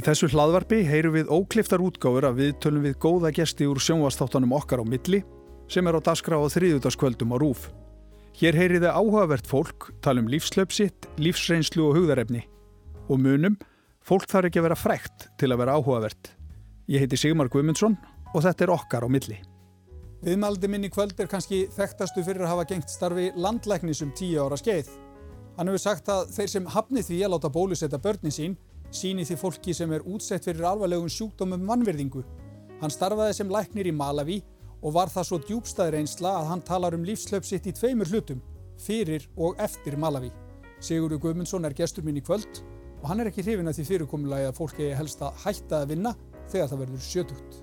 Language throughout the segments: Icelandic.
Í þessu hlaðvarpi heyru við ókliftar útgáfur að við tölum við góða gesti úr sjónvastáttanum okkar á milli sem er á daskra á þriðutaskvöldum á rúf. Hér heyri þið áhugavert fólk, tala um lífslöpsitt, lífsreynslu og hugðarefni. Og munum, fólk þarf ekki að vera frekt til að vera áhugavert. Ég heiti Sigmar Guimundsson og þetta er okkar á milli. Viðmaldi minn í kvöld er kannski þekktastu fyrir að hafa gengt starfi landlæknis um tíu ára skeið. Hann hefur sagt að þeir sem hafni því að láta bólusetta börni sín síni því fólki sem er útsett fyrir alvarlegum sjúkdómum mannverðingu. Hann starfaði sem læknir í Malawi og var það svo djúbstæðir einsla að hann talar um lífslöp sitt í tveimur hlutum, fyrir og eftir Malawi. Sigurður Guðmundsson er gestur minn í kvöld og hann er ekki hrifin að því fyrirkomulagi að fólki helst að hætta að vinna þegar það verður sjötugt.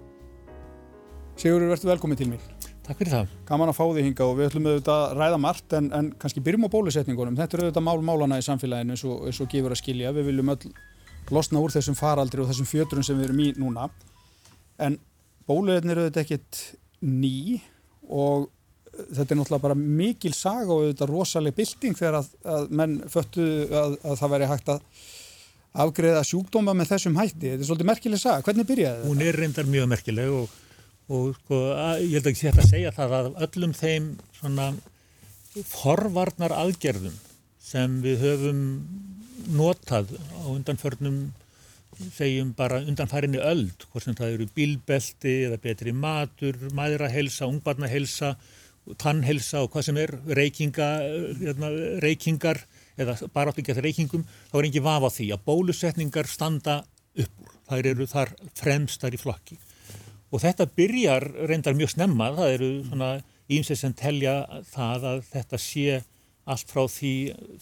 Sigurður, verður velkomið til mér. Takk fyrir það. Gaman að fá þig hinga og við ætlum auðvitað að ræða margt en, en kannski byrjum á bólusetningunum. Þetta er auðvitað mál málana í samfélaginu eins og, eins og gefur að skilja. Við viljum öll losna úr þessum faraldri og þessum fjöturum sem við erum í núna. En bólusetnin er auðvitað ekkit ný og þetta er náttúrulega bara mikil saga og auðvitað rosaleg bilding þegar að, að menn föttu að, að það væri hægt að afgreða sjúkdóma með þessum hætti. Þetta er svolítið merkileg saga. Hvernig byrjaði þetta? Hún er reyndar mjög merkileg og, og sko, að, ég held ekki sér að segja það að öllum þeim svona forvarnar aðgerðum sem við höfum notað á undanförnum segjum bara undanfærinni öld hvort sem það eru bílbelti eða betri matur, maðurahelsa, ungbarnahelsa tannhelsa og hvað sem er reykinga, hérna, reykingar eða bara átt ekki að reykingum þá er ekki vafa því að bólusetningar standa upp úr, þær eru þar fremstar í flokki. Og þetta byrjar reyndar mjög snemma það eru svona ímsið sem telja það að þetta sé allt frá því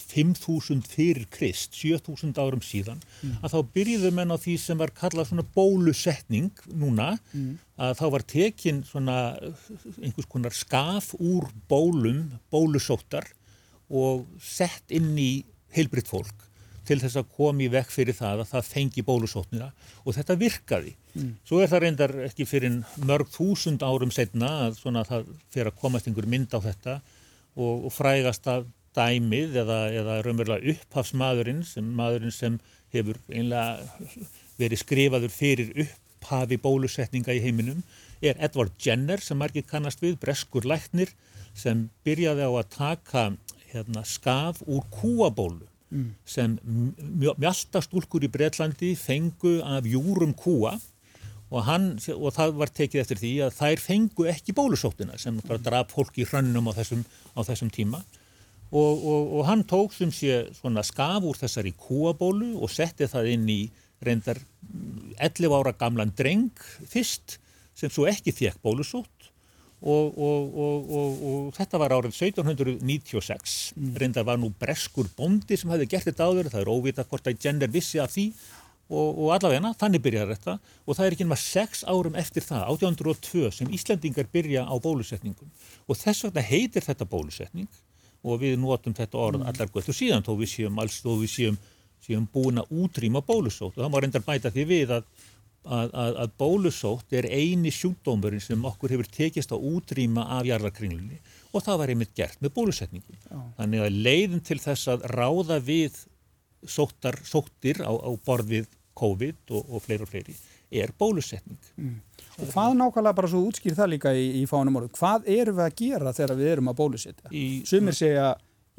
5.000 fyrir Krist, 7.000 árum síðan, mm. að þá byrjuðu menn á því sem var kallað svona bólusetning núna, mm. að þá var tekin svona einhvers konar skaf úr bólum, bólusóttar og sett inn í heilbritt fólk til þess að komi vekk fyrir það að það fengi bólusótnina og þetta virkaði. Mm. Svo er það reyndar ekki fyrir mörg þúsund árum setna að svona það fyrir að komast einhver mynd á þetta og, og frægast að dæmið eða, eða raunverulega upphafsmaðurinn sem maðurinn sem hefur einlega verið skrifaður fyrir upphafi bólusetninga í heiminum er Edward Jenner sem margir kannast við, breskur læknir sem byrjaði á að taka hérna, skaf úr kúabólu mm. sem mjöltastúlkur í Breitlandi fengu af júrum kúa og, hann, og það var tekið eftir því að þær fengu ekki bólusóttina sem bara draf fólk í hrönnum á þessum, á þessum tíma. Og, og, og hann tók sem sé svona skaf úr þessari kúabólu og setti það inn í reyndar 11 ára gamlan dreng fyrst sem svo ekki fekk bólusótt. Og, og þetta var árið 1796 mm. reyndar var nú breskur bondi sem hefði gert þetta áður, það er óvita hvort að gender vissi af því og, og allavegna, þannig byrjar þetta og það er ekki náma sex árum eftir það, 1802 sem Íslandingar byrja á bólusetningum og þess vegna heitir þetta bólusetning og við notum þetta orð mm. allar gott og síðan þó við séum alls þó við séum, séum búin að útrýma bólusótt og það má reyndar bæta því við að, að, að, að bólusótt er eini sjúkdómurinn sem okkur hefur tekist að útrýma af jarðarkringlunni og það var einmitt gert með bólusetningum. Oh. Þannig að leiðin til þess að ráða við sóttar, sóttir á, á borð við COVID og, og fleiri og fleiri er bólusetning. Mm. Og hvað nákvæmlega bara svo útskýr það líka í, í fánum orðu? Hvað erum við að gera þegar við erum að bólusetja? Sumir segja,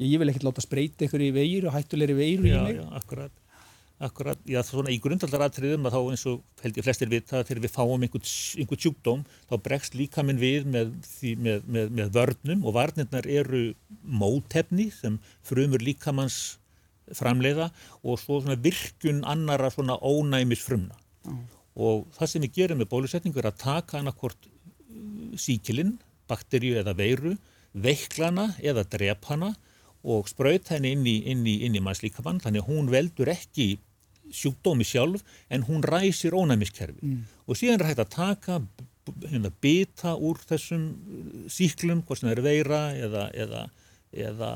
ég vil ekkert láta spreita ykkur í veiru, hættulegri veiru já, í mig. Já, akkurat. Akkurat, já svona í grundaldaratriðum að þá eins og held ég flestir við það þegar við fáum einhvern, einhvern sjúkdóm þá bregst líka minn við með, með, með, með vörnum og varnirnar eru mótefni sem frumur líkamanns framleiða og svo svona virkun annara svona ónæmis frumna. Mm og það sem við gerum með bólusetningu er að taka annarkort uh, síkilinn, bakterju eða veiru, veiklana eða drepana og spröyt henni inn í, inn í, inn í mannslíkamann þannig að hún veldur ekki sjúkdómi sjálf en hún ræsir ónæmiskerfi mm. og síðan er hægt að taka hérna bita úr þessum uh, síklum, hvort sem er veira eða, eða, eða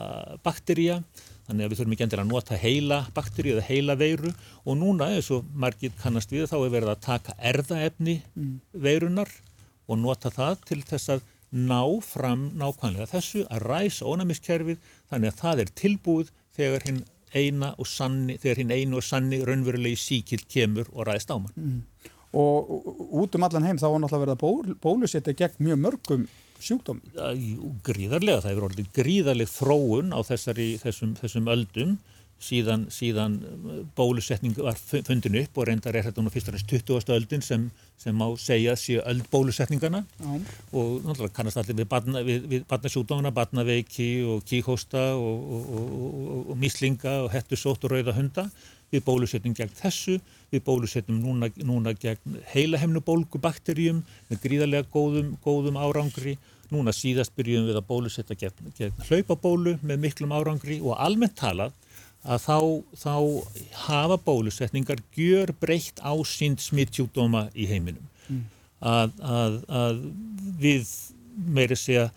bakterja Þannig að við þurfum ekki endur að nota heila bakteri eða heila veiru og núna eins og margir kannast við þá er verið að taka erðaefni mm. veirunar og nota það til þess að ná fram nákvæmlega þessu að ræsa ónæmiskerfið þannig að það er tilbúið þegar hinn eina og sanni, þegar hinn einu og sanni raunverulegi síkild kemur og ræðist ámann. Mm. Og út um allan heim þá var náttúrulega verið að ból, bólusetja gegn mjög mörgum sjúkdóm. Gríðarlega, það hefur orðið gríðarleg þróun á þessari, þessum, þessum öldum síðan, síðan uh, bólusetning var fundin upp og reyndar er þetta nú fyrst og næst 20. öldin sem, sem má segja séu öld bólusetningana Já. og náttúrulega kannast allir við, badna, við, við badnasjúdómana, badnaveiki og kíkósta og, og, og, og míslinga og hettusótt og rauða hunda við bólusetjum gegn þessu, við bólusetjum núna, núna gegn heilahemnubólgubakterjum með gríðarlega góðum, góðum árangri núna síðast byrjum við að bólusetja gegn, gegn hlaupabólu með miklum árangri og almennt talað að þá, þá hafa bólusetningar gjör breytt ásýnd smittsjúkdóma í heiminum. Mm. Að, að, að við meira segja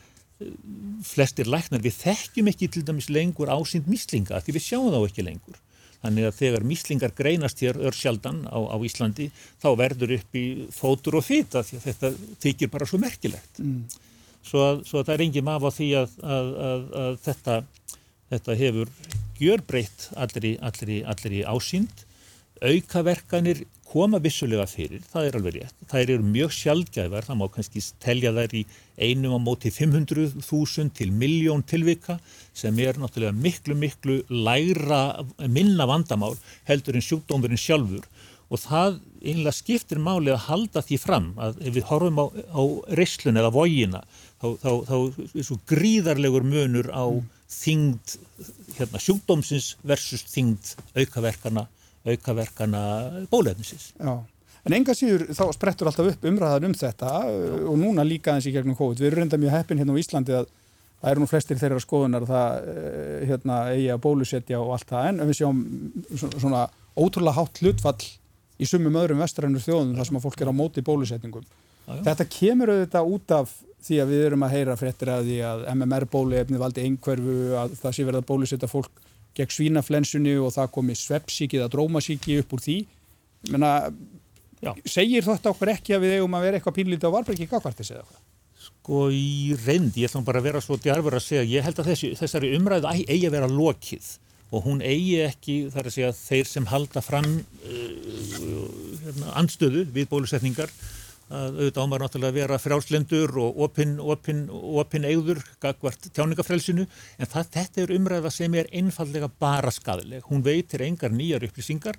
flestir læknar, við þekkjum ekki til dæmis lengur ásýnd míslinga því við sjáum þá ekki lengur. Þannig að þegar míslingar greinast hér örsjaldan á, á Íslandi þá verður upp í fótur og fýta því að þetta þykir bara svo merkilegt. Mm. Svo, að, svo að það er engin mafa því að, að þetta, þetta hefur gjörbreytt allri, allri, allri ásýnd. Aukaverkanir koma vissulega fyrir, það er alveg rétt. Það eru mjög sjálfgæðvar, það má kannski telja þær í einum á móti 500.000 til miljón tilvika sem er náttúrulega miklu, miklu lægra, minna vandamál heldur en sjúkdómurinn sjálfur og það einlega skiptir máli að halda því fram að ef við horfum á, á reyslun eða vógina þá, þá, þá er svo gríðarlegur munur á mm. þingd hérna, sjúkdómsins versus þingd aukaverkana, aukaverkana bólefnisins. Já, en enga síður þá sprettur alltaf upp umræðan um þetta og núna líka eins í gegnum COVID. Við erum reynda mjög heppin hérna á Íslandi að það eru nú flestir þeirra skoðunar það eh, hérna, eigi að bólusetja og allt það en við sjáum svona ótrúlega hátt hlutfall í sumum öðrum vestrænur þjóðum þar sem að fólk er á móti bólusetningum. Já, Þetta kemur auðvitað út af því að við erum að heyra fréttir að því að MMR bóluefni valdi einhverfu, að það sé verið að bólusetta fólk gegn svínaflensunni og það komi sveppsíki eða drómasíki upp úr því. Menna, segir þetta okkur ekki að við eigum að vera eitthvað pínlítið á varbreyki gagvartis eða eitthvað? Sko í reynd, ég ætlum bara að vera svo djarfur að segja, ég held að þessi, þessari umræðu eigi að vera lokið og hún eigi ekki þar að segja þeir sem halda fram uh, hérna, anstöðu við bólusetningar að auðvitað ámar náttúrulega að vera frjálslendur og opinn opin, opin eigður gagvart tjáningafrelsinu en það, þetta er umræða sem er einfallega bara skadaleg. Hún veitir engar nýjar upplýsingar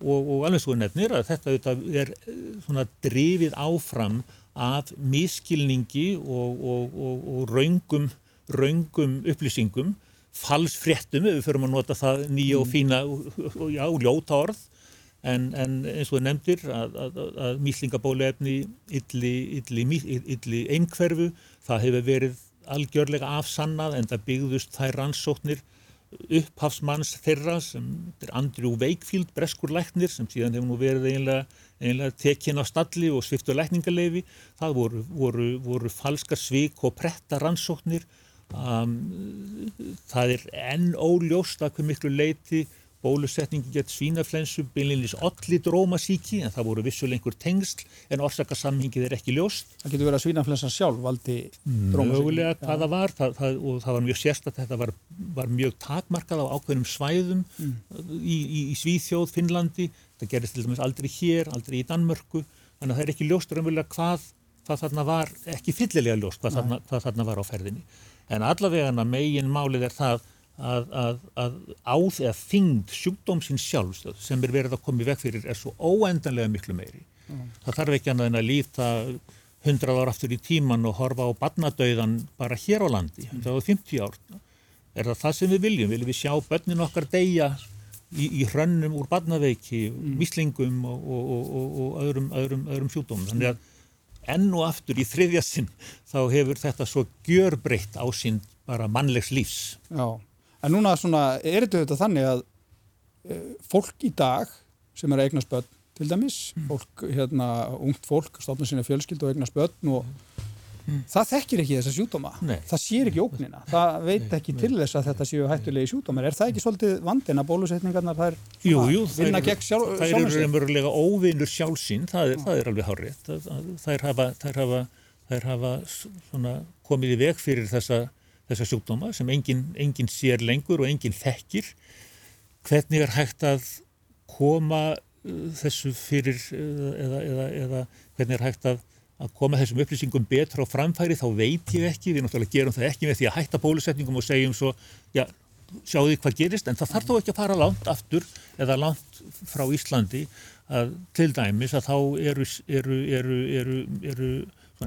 og, og alveg svo nefnir að þetta auðvitað er eh, svona drifið áfram af miskilningi og, og, og raungum, raungum upplýsingum falsfréttum ef við förum að nota það nýja og fína og já, ljóta orð en, en eins og það nefndir að, að, að míslingabóluefni illi, illi, illi einhverfu það hefur verið algjörlega afsannað en það byggðust þær rannsóknir upphafsmanns þeirra sem er Andrew Wakefield, breskur læknir sem síðan hefur nú verið einlega, einlega tekinn á stalli og sviftu lækningarleifi það voru, voru, voru falskar svik og pretta rannsóknir um, það er enn óljóst að hver miklu leiti bólusetningi gett svínaflensu beinleginis allir drómasíki en það voru vissuleg einhver tengsl en orsakasamhengið er ekki ljóst. Það getur verið að svínaflensan sjálf valdi drómasíki. Mögulega hvað það var það, það, og það var mjög sérst að þetta var, var mjög takmarkað á ákveðnum svæðum mm. í, í, í Svíþjóð, Finnlandi, það gerist til dæmis aldrei hér, aldrei í Danmörku, þannig að það er ekki ljóst raunverulega hvað, hvað þarna var, ekki fyllilega ljóst hvað þarna, hvað þarna var á ferðinni. En allavega megin málið er það að, að, að áð eða þingd sjúkdómsins sjálfstöð sem er verið að koma í veg fyrir er svo óendanlega miklu meiri. Mm. Það þarf ekki annað en að líta hundrað ára aftur í tíman og horfa á barnadauðan bara hér á landi, mm. það var 50 ár. Er það það sem við viljum? Viljum við sjá börnin okkar deyja í, í hrönnum úr barnaveiki, mm. mislingum og, og, og, og öðrum, öðrum, öðrum sjúkdómum? Þannig að enn og aftur í þriðja sinn þá hefur þetta svo gjörbreytt ásýnd bara mannlegs lífs. Já. En núna svona, er þetta þannig að e, fólk í dag sem er að eignast börn til dæmis, mm. fólk, hérna, ungt fólk, stofnum sína fjölskyld og eignast börn og mm. það þekkir ekki þessa sjúdóma, Nei. það sér ekki ógnina, það veit Nei. ekki til þess að þetta séu hættulegi sjúdómar. Er það ekki svolítið vandin að bólusetningarnar þær jú, jú, vinna gegn sjálf? Það eru umverulega óvinnur sjálfsinn, það, það er alveg hárið. Hafa, þær hafa, þær hafa komið í veg fyrir þessa þessa sjúkdóma sem enginn engin sér lengur og enginn þekkir. Hvernig er hægt að koma uh, þessu fyrir uh, eða, eða, eða hvernig er hægt að, að koma þessum upplýsingum betra á framfæri? Þá veit ég ekki, við náttúrulega gerum það ekki með því að hætta bólusetningum og segjum svo já, sjáu því hvað gerist. En það þarf þó ekki að fara langt aftur eða langt frá Íslandi að til dæmis að þá eru, eru, eru, eru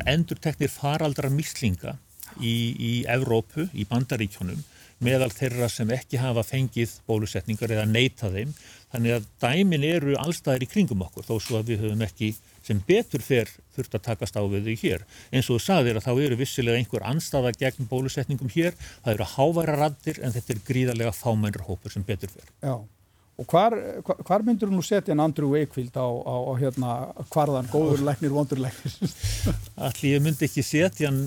endur teknir faraldra mislinga í, í Evrópu, í bandaríkjónum meðal þeirra sem ekki hafa fengið bólusetningar eða neyta þeim. Þannig að dæmin eru allstaðir í kringum okkur þó svo að við höfum ekki sem betur fer þurft að takast á við þau hér. Eins og þú sagðir að þá eru vissilega einhver anstaða gegn bólusetningum hér, það eru háværa raddir en þetta er gríðarlega fámennra hópur sem betur fer. Já. Og hvar, hvar myndur þú nú setja en Andrew Wakefield á, á, á hérna hvarðan, góður læknir, vondur læknir? Allir ég myndi ekki setja hann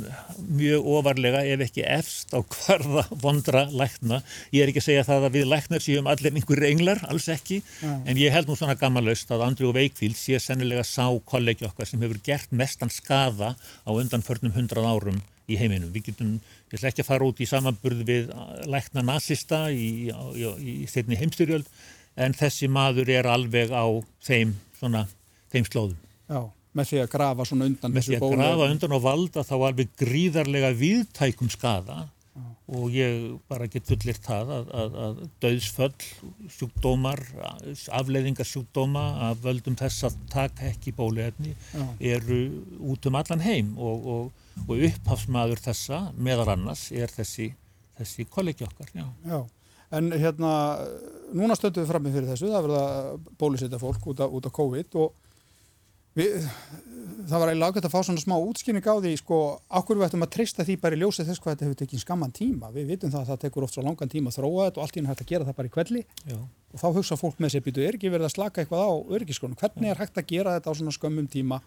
mjög ofarlega ef ekki efst á hvarða vondra lækna. Ég er ekki að segja það að við læknar séum allir einhver englar, alls ekki, ja. en ég held nú svona gammalust að Andrew Wakefield sé sennilega sá kollegi okkar sem hefur gert mestan skafa á undanförnum hundrað árum í heiminum. Við getum, ég ætla ekki að fara út í samanburð við lækna nazista í, í, í, í þeirni heimstyrjöld en þessi maður er alveg á þeim, svona, þeim slóðum. Já, með því að grafa svona undan með þessu bólu. Með því að grafa undan og valda þá alveg gríðarlega viðtækum skada Já. og ég bara get fullir það að, að, að döðsföll, sjúkdómar, afleiðingarsjúkdóma að völdum þess að taka ekki bóluefni eru út um allan heim og, og, og upphafsmaður þessa meðar annars er þessi, þessi kollegi okkar. Já. Já. En hérna, núna stöndum við fram með fyrir þessu, það verða bólusetja fólk út af, út af COVID og við, það var eiginlega ágætt að fá svona smá útskynning á því, sko, ákveður við ættum að treysta því bara í ljósið þess hvað þetta hefur tekið skamman tíma. Við vitum það að það tekur oft svo langan tíma að þróa þetta og allt í henni hægt að gera það bara í kvelli Já. og þá hugsa fólk með sér býtu, ekki verið að slaka eitthvað á örgiskonum? Hvernig er hægt að gera þetta á svona skömmum tíma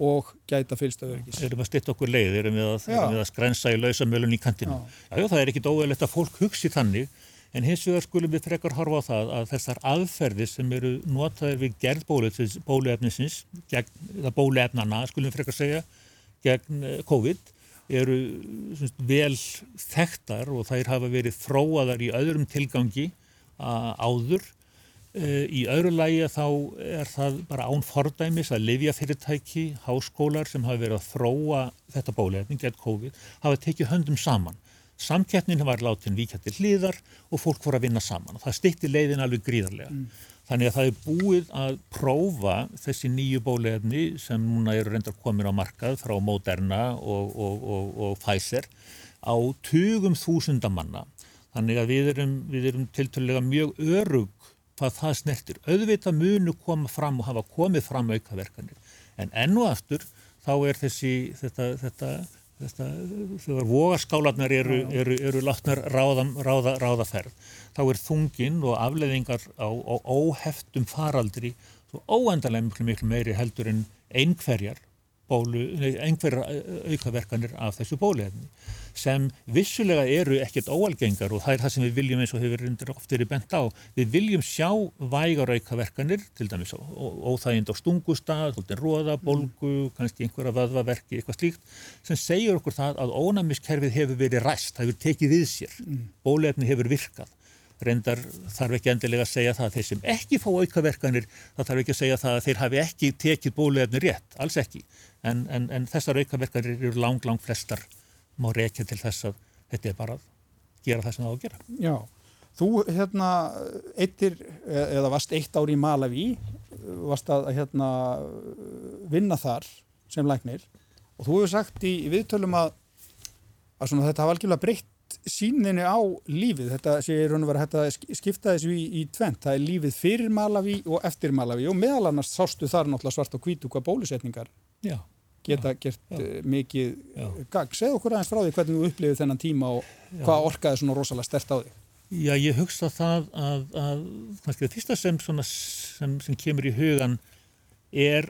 og gæta fylgsta öryggis. Erum við að styrta okkur leið, erum við að, erum við að skrensa í lausamölun í kantinu. Já. Já, það er ekkit óeilegt að fólk hugsi þannig En hins vegar skulum við frekar horfa á það að þessar aðferðir sem eru notaðir við gerð bóluefnisins, eða bóluefnana skulum frekar segja, gegn eh, COVID, eru semst, vel þekktar og þær hafa verið þróaðar í öðrum tilgangi áður. Eh, í öðru lægi þá er það bara án fordæmis að livjafyrirtæki, háskólar sem hafa verið að þróa þetta bóluefning gegn COVID hafa tekið höndum saman Samkettnin var látin vika til hliðar og fólk voru að vinna saman og það styrti leiðin alveg gríðarlega. Mm. Þannig að það er búið að prófa þessi nýju bólefni sem núna eru reyndar komin á markað frá Moderna og, og, og, og Pfizer á tugum þúsundamanna. Þannig að við erum, erum tiltölulega mjög örug hvað það snertir. Auðvitað munu koma fram og hafa komið fram aukaverkanir. En ennu aftur þá er þessi, þetta, þetta þetta, þegar vogaskálanar eru, eru, eru látnar ráða, ráða, ráðaferð, þá er þungin og afleðingar á, á óheftum faraldri svo óendalega miklu, miklu meiri heldur en einhverjar bólu, einhverjar aukaverkanir af þessu bóluefni sem vissulega eru ekkert óalgengar og það er það sem við viljum eins og hefur oft verið bent á. Við viljum sjá vægar aukaverkanir, til dæmis óþægind á stungustad, róða, bolgu, kannski einhverja vöðvaverki, eitthvað slíkt, sem segir okkur það að ónæmiskerfið hefur verið ræst, það hefur tekið við sér, mm. bólefni hefur virkað. Reyndar þarf ekki endilega að segja það að þeir sem ekki fá aukaverkanir, það þarf ekki að segja það að þeir hafi ekki tekið bólefni rétt, alls ekki. En, en, en þessar aukaverkanir eru lang, lang flestar má reykja til þess að þetta er bara að gera það sem það á að gera. Já, þú hérna eittir eða varst eitt ári í Malawi, varst að hérna vinna þar sem læknir. Og þú hefur sagt í viðtölum að, að svona, þetta hafa algjörlega breytt síninni á lífið, þetta sé raun og vera þetta skipta þessu í, í tvent, það er lífið fyrir Malawi og eftir Malawi og meðal annars sástu þar náttúrulega svart og hvítu hvað bólusetningar Já geta gert já. Eh, mikið gang. Segð okkur aðeins frá því hvernig þú upplifið þennan tíma og já. hvað orkaði svona rosalega stert á því? Já, ég hugsa það að, að kannski það fyrsta sem, svona, sem, sem kemur í hugan er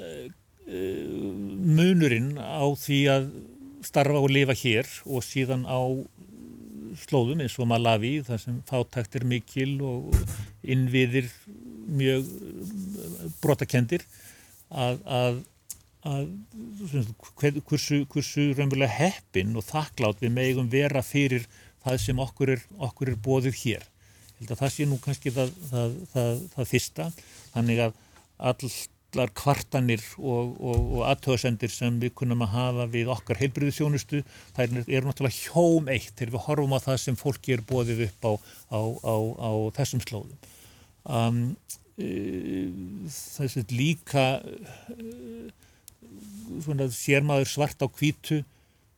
uh, uh, munurinn á því að starfa og lifa hér og síðan á slóðum eins og Malawi þar sem fátækt er mikil og innviðir mjög brotakendir að, að að hversu, hversu raunverulega heppin og þakklátt við megum vera fyrir það sem okkur er, okkur er bóðið hér. held að það sé nú kannski það, það, það, það fyrsta, þannig að allar kvartanir og, og, og aðtöðasendir sem við kunum að hafa við okkar heilbriðisjónustu, það er, er náttúrulega hjóm eitt þegar við horfum á það sem fólki er bóðið upp á, á, á, á þessum slóðum. Um, þessi líka svona sér maður svart á kvítu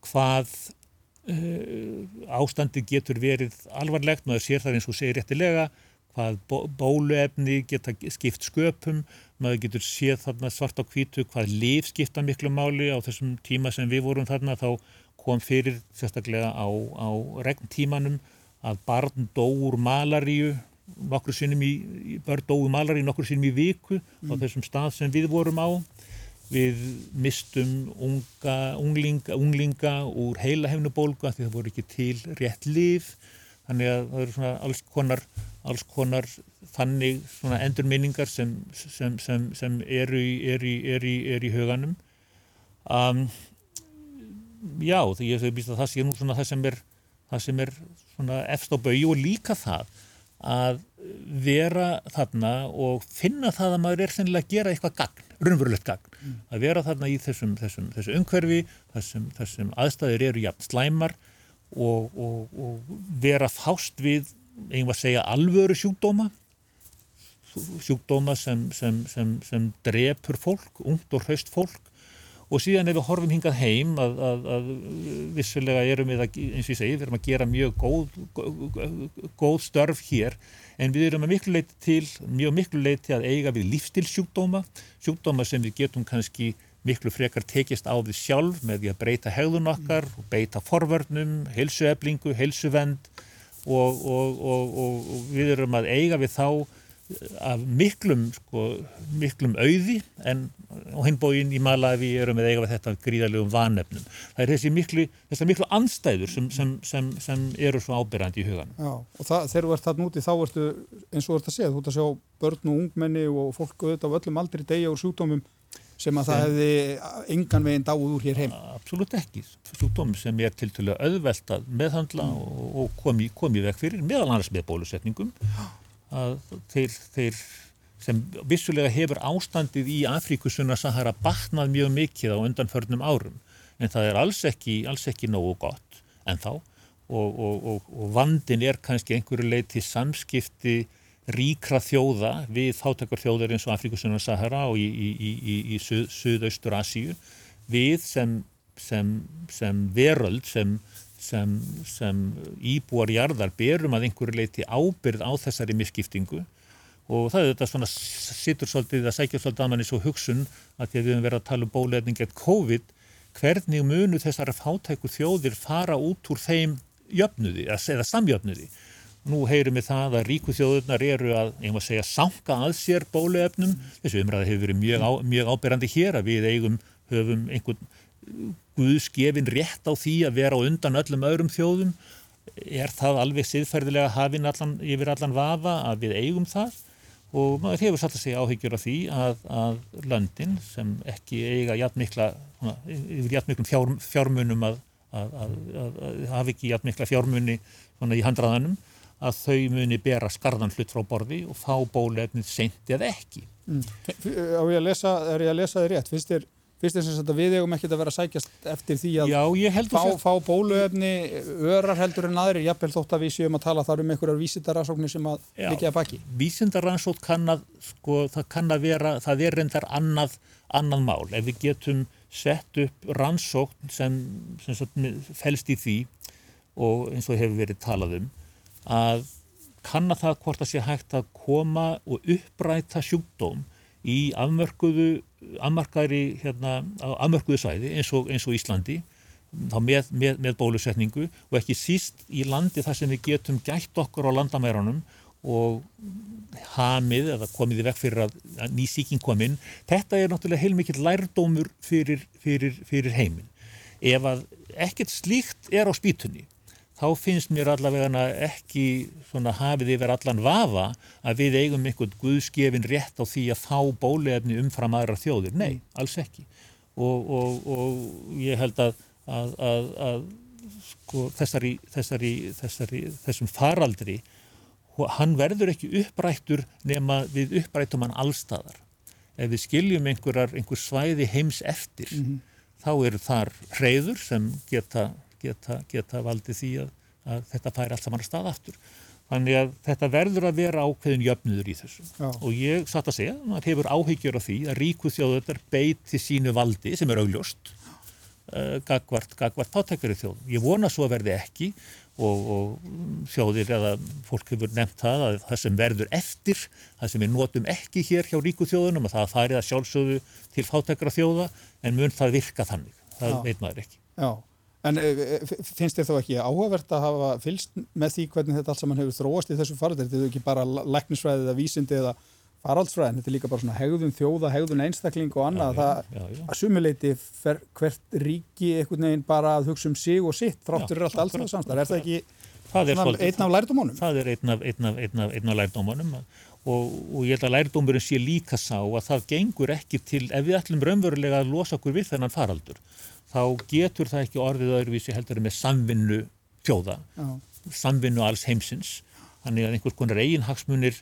hvað uh, ástandi getur verið alvarlegt, maður sér það eins og segir réttilega, hvað bóluefni geta skipt sköpum, maður getur séð þarna svart á kvítu hvað liv skipta miklu máli. Á þessum tíma sem við vorum þarna, þá kom fyrir sérstaklega á, á regntímanum að barn dó úr malaríu nokkur sinnum í, börn dói malaríu nokkur sinnum í viku mm. á þessum stað sem við vorum á við mistum unga, unglinga, unglinga úr heila hefnubólgu að því það voru ekki til rétt líf þannig að það eru svona alls konar, alls konar þannig svona endurminningar sem, sem, sem, sem eru í, er í, er í, er í huganum. Um, já því ég hef býst að það sé nú svona það sem er það sem er svona efst á bau og líka það að vera þarna og finna það að maður er sennilega að gera eitthvað gagn, raunverulegt gagn mm. að vera þarna í þessum, þessum, þessum umhverfi þessum, þessum aðstæðir eru jafn slæmar og, og, og vera fást við einhvað að segja alvöru sjúkdóma sjúkdóma sem, sem, sem drepur fólk, ungt og hraust fólk og síðan ef við horfum hingað heim að, að, að vissulega erum við að, eins og ég segi, við erum að gera mjög góð, góð störf hér en við erum að miklu leiti til, mjög miklu leiti að eiga við lífstilsjúkdóma, sjúkdóma sem við getum kannski miklu frekar tekist á því sjálf með því að breyta hegðun okkar og beita forvörnum, helsueflingu, helsuvend og, og, og, og við erum að eiga við þá af miklum, sko, miklum auði en á hinbóin í Malawi erum við eiga við þetta gríðarlegum vanefnum. Það er þessi miklu, miklu anstæður sem, sem, sem, sem eru svo ábyrgandi í hugan. Já, og það, þegar þú ert þarna úti þá ertu eins og þú ert að segja, þú ert að sjá börn og ungmenni og fólk auðvitað af öllum aldri degja úr sjúkdómum sem að það hefði engan veginn dáð úr hér heim. Absolut ekki. Sjúkdómum sem er til til að auðvelta meðhandla mm. og, og komi, komi vekk fyrir meðal annars með bólusetningum. Að þeir, þeir sem vissulega hefur ástandið í Afríkusunna Sahara batnað mjög mikið á undanförnum árum. En það er alls ekki, alls ekki nógu gott en þá og, og, og, og vandin er kannski einhverju leiti samskipti ríkra þjóða við þáttakar þjóðar eins og Afríkusunna Sahara og í, í, í, í suð, Suðaustur Asíu við sem, sem, sem veröld, sem sem, sem íbúar jarðar berum að einhverju leiti ábyrð á þessari misskiptingu og það er þetta svona sittur svolítið að sækja svolítið að manni svo hugsun að því að við höfum verið að tala um bóleðning gegn COVID, hvernig munu þessara fátæku þjóðir fara út úr þeim jöfnuði eða samjöfnuði. Nú heyrum við það að ríku þjóðurnar eru að, einhvað að segja, sanka að sér bóleefnum. Þessu umræði hefur verið mjög, á, mjög áberandi hér að við eigum, höfum einhvern Guðs gefin rétt á því að vera á undan öllum öðrum þjóðum er það alveg siðferðilega hafinn yfir allan vafa að við eigum það og maður hefur satt að segja áhyggjur af því að, að löndin sem ekki eiga jætt mikla yfir jætt miklum fjár, fjármunum að, að, að hafi ekki jætt mikla fjármunni í handraðanum að þau muni bera skarðan hlut frá borði og fá bólefnið seint eða ekki. Mm. Er ég að lesa þið rétt? Finnst þér fyrst eins og þetta við eigum ekkert að vera að sækjast eftir því að Já, fá, fá bóluefni örar heldur en aðri, jafnvel þótt að við séum að tala þar um einhverjar vísindaransóknir sem að líka að baki. Vísindaransók kann að, sko, það kann að vera, það er reyndar annað, annað mál. Ef við getum sett upp rannsókn sem, sem svona, felst í því og eins og hefur verið talað um, að kann að það hvort að sé hægt að koma og uppræta sjúkdóm í afmörkuðu afmarkaðri hérna, afmörkuðu sæði eins og, eins og Íslandi þá með, með, með bólusetningu og ekki síst í landi þar sem við getum gætt okkur á landamærunum og hamið eða komið í vekk fyrir að, að ný síking komin þetta er náttúrulega heilmikið lærdómur fyrir, fyrir, fyrir heiminn. Ef að ekkert slíkt er á spýtunni þá finnst mér allavega ekki hafið yfir allan vafa að við eigum einhvern guðskefin rétt á því að fá bólefni umfram aðra þjóðir. Nei, mm. alls ekki. Og, og, og ég held að, að, að, að sko, þessari, þessari, þessari, þessum faraldri hann verður ekki upprættur nema við upprættum hann allstaðar. Ef við skiljum einhver svæði heims eftir, mm -hmm. þá eru þar hreyður sem geta, geta, geta valdið því að, að þetta fær allt saman að staða aftur. Þannig að þetta verður að vera ákveðin jöfnudur í þessu. Já. Og ég satt að segja, það hefur áhyggjur af því að ríku þjóðöldar beiti sínu valdi sem er augljóst uh, gagvart, gagvart pátækari þjóð. Ég vona svo að verði ekki og, og þjóðir eða fólk hefur nefnt það að það sem verður eftir, það sem við notum ekki hér hjá ríku þjóðunum að það farið að sjálfsögðu til fátækra þjóða en mun það virka þannig, það Já. veit maður ekki. Já, en eh, eh, finnst þér þá ekki áhugavert að hafa fylst með því hvernig þetta allt saman hefur þróast í þessu farið, þetta er ekki bara læknisfræðið eða vísindi eða faraldsfræðin, þetta er líka bara svona hegðun þjóða, hegðun einstakling og annað, já, það já, já. að sumuleiti hvert ríki einhvern veginn bara að hugsa um sig og sitt þráttur er allt alls það samstar, er það ekki það er svona, einn af lærdómanum? Það er einn af, einn af, einn af, einn af lærdómanum og, og ég held að lærdómurinn sé líka sá að það gengur ekki til, ef við ætlum raunverulega að losa okkur við þennan faraldur, þá getur það ekki orðið öðruvísi heldur með samvinnu þjóða, samvinnu alls heimsins, þannig að einhvers konar eiginhagsmunir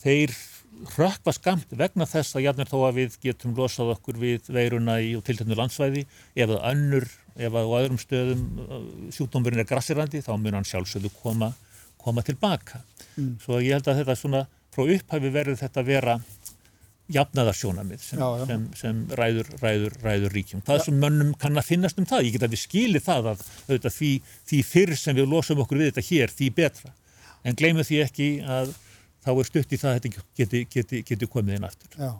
þeir rökkva skamt vegna þess að jafnir þó að við getum losað okkur við veiruna í tiltegnu landsvæði ef að önnur, ef að á öðrum stöðum uh, sjúkdómurinn er grassirandi þá mun hann sjálfsögðu koma, koma tilbaka. Mm. Svo ég held að þetta svona frá upphæfi verður þetta vera jafnaðarsjónamið sem, sem, sem ræður, ræður, ræður ríkjum. Það ja. sem mönnum kann að finnast um það, ég get að við skilir það að auðvitað, því, því fyrr sem við losum okkur við þetta hér, því betra. En gleymum því ekki að þá er stutt í það að þetta geti, geti, geti komið inn aftur. Já.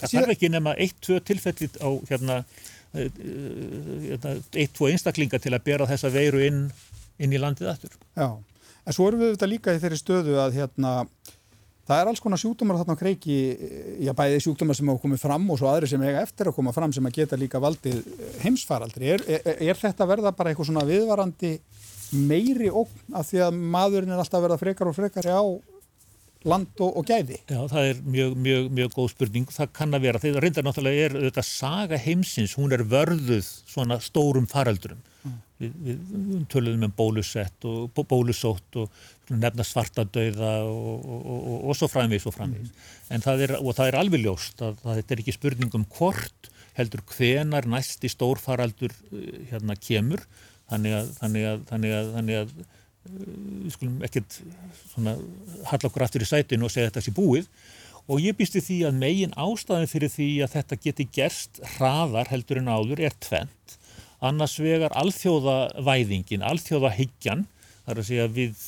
Það þarf ekki nema eitt-tvö tilfellit á hérna, eh, hérna eitt-tvö einstaklinga til að bera þessa veiru inn, inn í landið aftur. Já, en svo erum við þetta líka í þeirri stöðu að hérna, það er alls konar sjúkdómar þarna á kreiki, já bæði sjúkdómar sem hafa komið fram og svo aðri sem eiga eftir að koma fram sem að geta líka valdið heimsfaraldri. Er, er, er þetta verða bara eitthvað svona viðvarandi meiri ógn af því að maðurinn er alltaf verða frekar og frekar á land og, og gæði? Já, það er mjög, mjög, mjög góð spurning. Það kann að vera. Þegar reyndar náttúrulega er þetta saga heimsins, hún er vörðuð svona stórum faraldurum. Við, við töluðum um bólusett og bólusótt og nefna svartadauða og, og, og svo framvís og framvís. Mm. Það er, og það er alveg ljóst að, að þetta er ekki spurning um hvort heldur hvenar næsti stórfaraldur eh, hérna kemur. Þannig að, þannig að, þannig að, þannig að við skulum ekkert halla okkur aftur í sætinu og segja þetta sé búið og ég býsti því að megin ástæðin fyrir því að þetta geti gerst hraðar heldur en áður er tvent annars vegar alþjóðavæðingin, alþjóðahyggjan þar að segja við,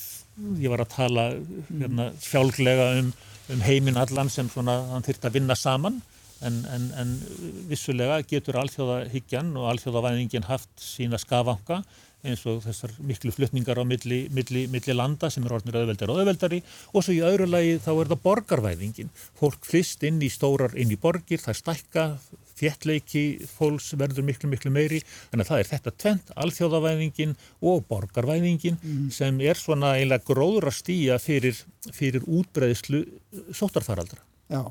ég var að tala hérna, fjálglega um, um heiminn allan sem svona hann þurft að vinna saman en, en, en vissulega getur alþjóðahyggjan og alþjóðavæðingin haft sína skafanga eins og þessar miklu flutningar á milli, milli, milli landa sem er orðnir auðveldar og auðveldari og svo í öðru lagi þá er það borgarvæðingin. Fólk flist inn í stórar, inn í borgir, það stækka, þjettleiki, fólks verður miklu, miklu meiri. Þannig að það er þetta tvent, alþjóðavæðingin og borgarvæðingin mm. sem er svona eiginlega gróður að stýja fyrir, fyrir útbreðislu sótarfaraldra. Já,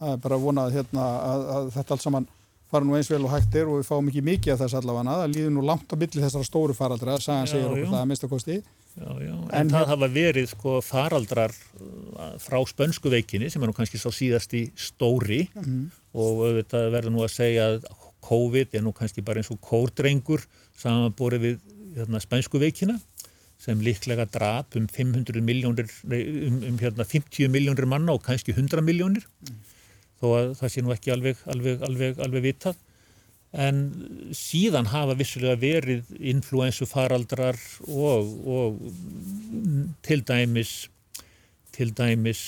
það er bara vonað hérna, að, að þetta alls saman fara nú eins vel og hægt er og við fáum ekki mikið af þess allavega það líður nú langt á milli þessara stóru faraldra sagan segir okkur það að mista kosti já, já. En, en það hafa verið sko, faraldrar uh, frá spönsku veikinni sem er nú kannski sá síðast í stóri mm -hmm. og þetta verður nú að segja að COVID er nú kannski bara eins og kórdrengur samanborið við hérna, spönsku veikina sem líklega drap um 500 miljónir um, um hérna, 50 miljónir manna og kannski 100 miljónir mm þó að það sé nú ekki alveg, alveg, alveg, alveg vitað. En síðan hafa vissulega verið influensufaraldrar og, og til dæmis, til dæmis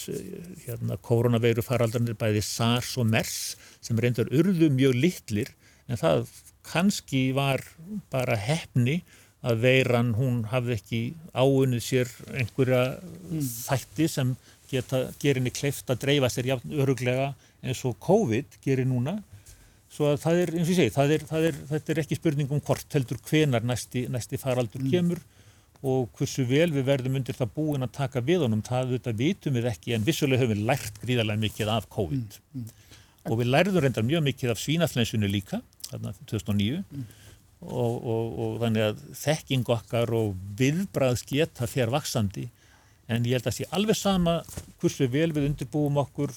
hérna, koronaveirufaraldrarnir bæði SARS og MERS sem reyndar urðu mjög litlir en það kannski var bara hefni að veiran hún hafði ekki áunnið sér einhverja mm. þætti sem geta gerinni kleift að dreifa sér jafn öruglega eins og COVID gerir núna svo að það er, eins og ég segi, það er, það er, þetta er ekki spurning um hvort heldur hvenar næsti, næsti faraldur mm. kemur og hversu vel við verðum undir það búin að taka við honum, það þetta vitum við ekki en vissulega höfum við lært gríðarlega mikið af COVID mm. Mm. og við lærðum reyndar mjög mikið af svínaflensunni líka, þarna 2009 mm. og, og, og þannig að þekking okkar og viðbræðs geta fer vaksandi en ég held að sé alveg sama hversu vel við undirbúum okkur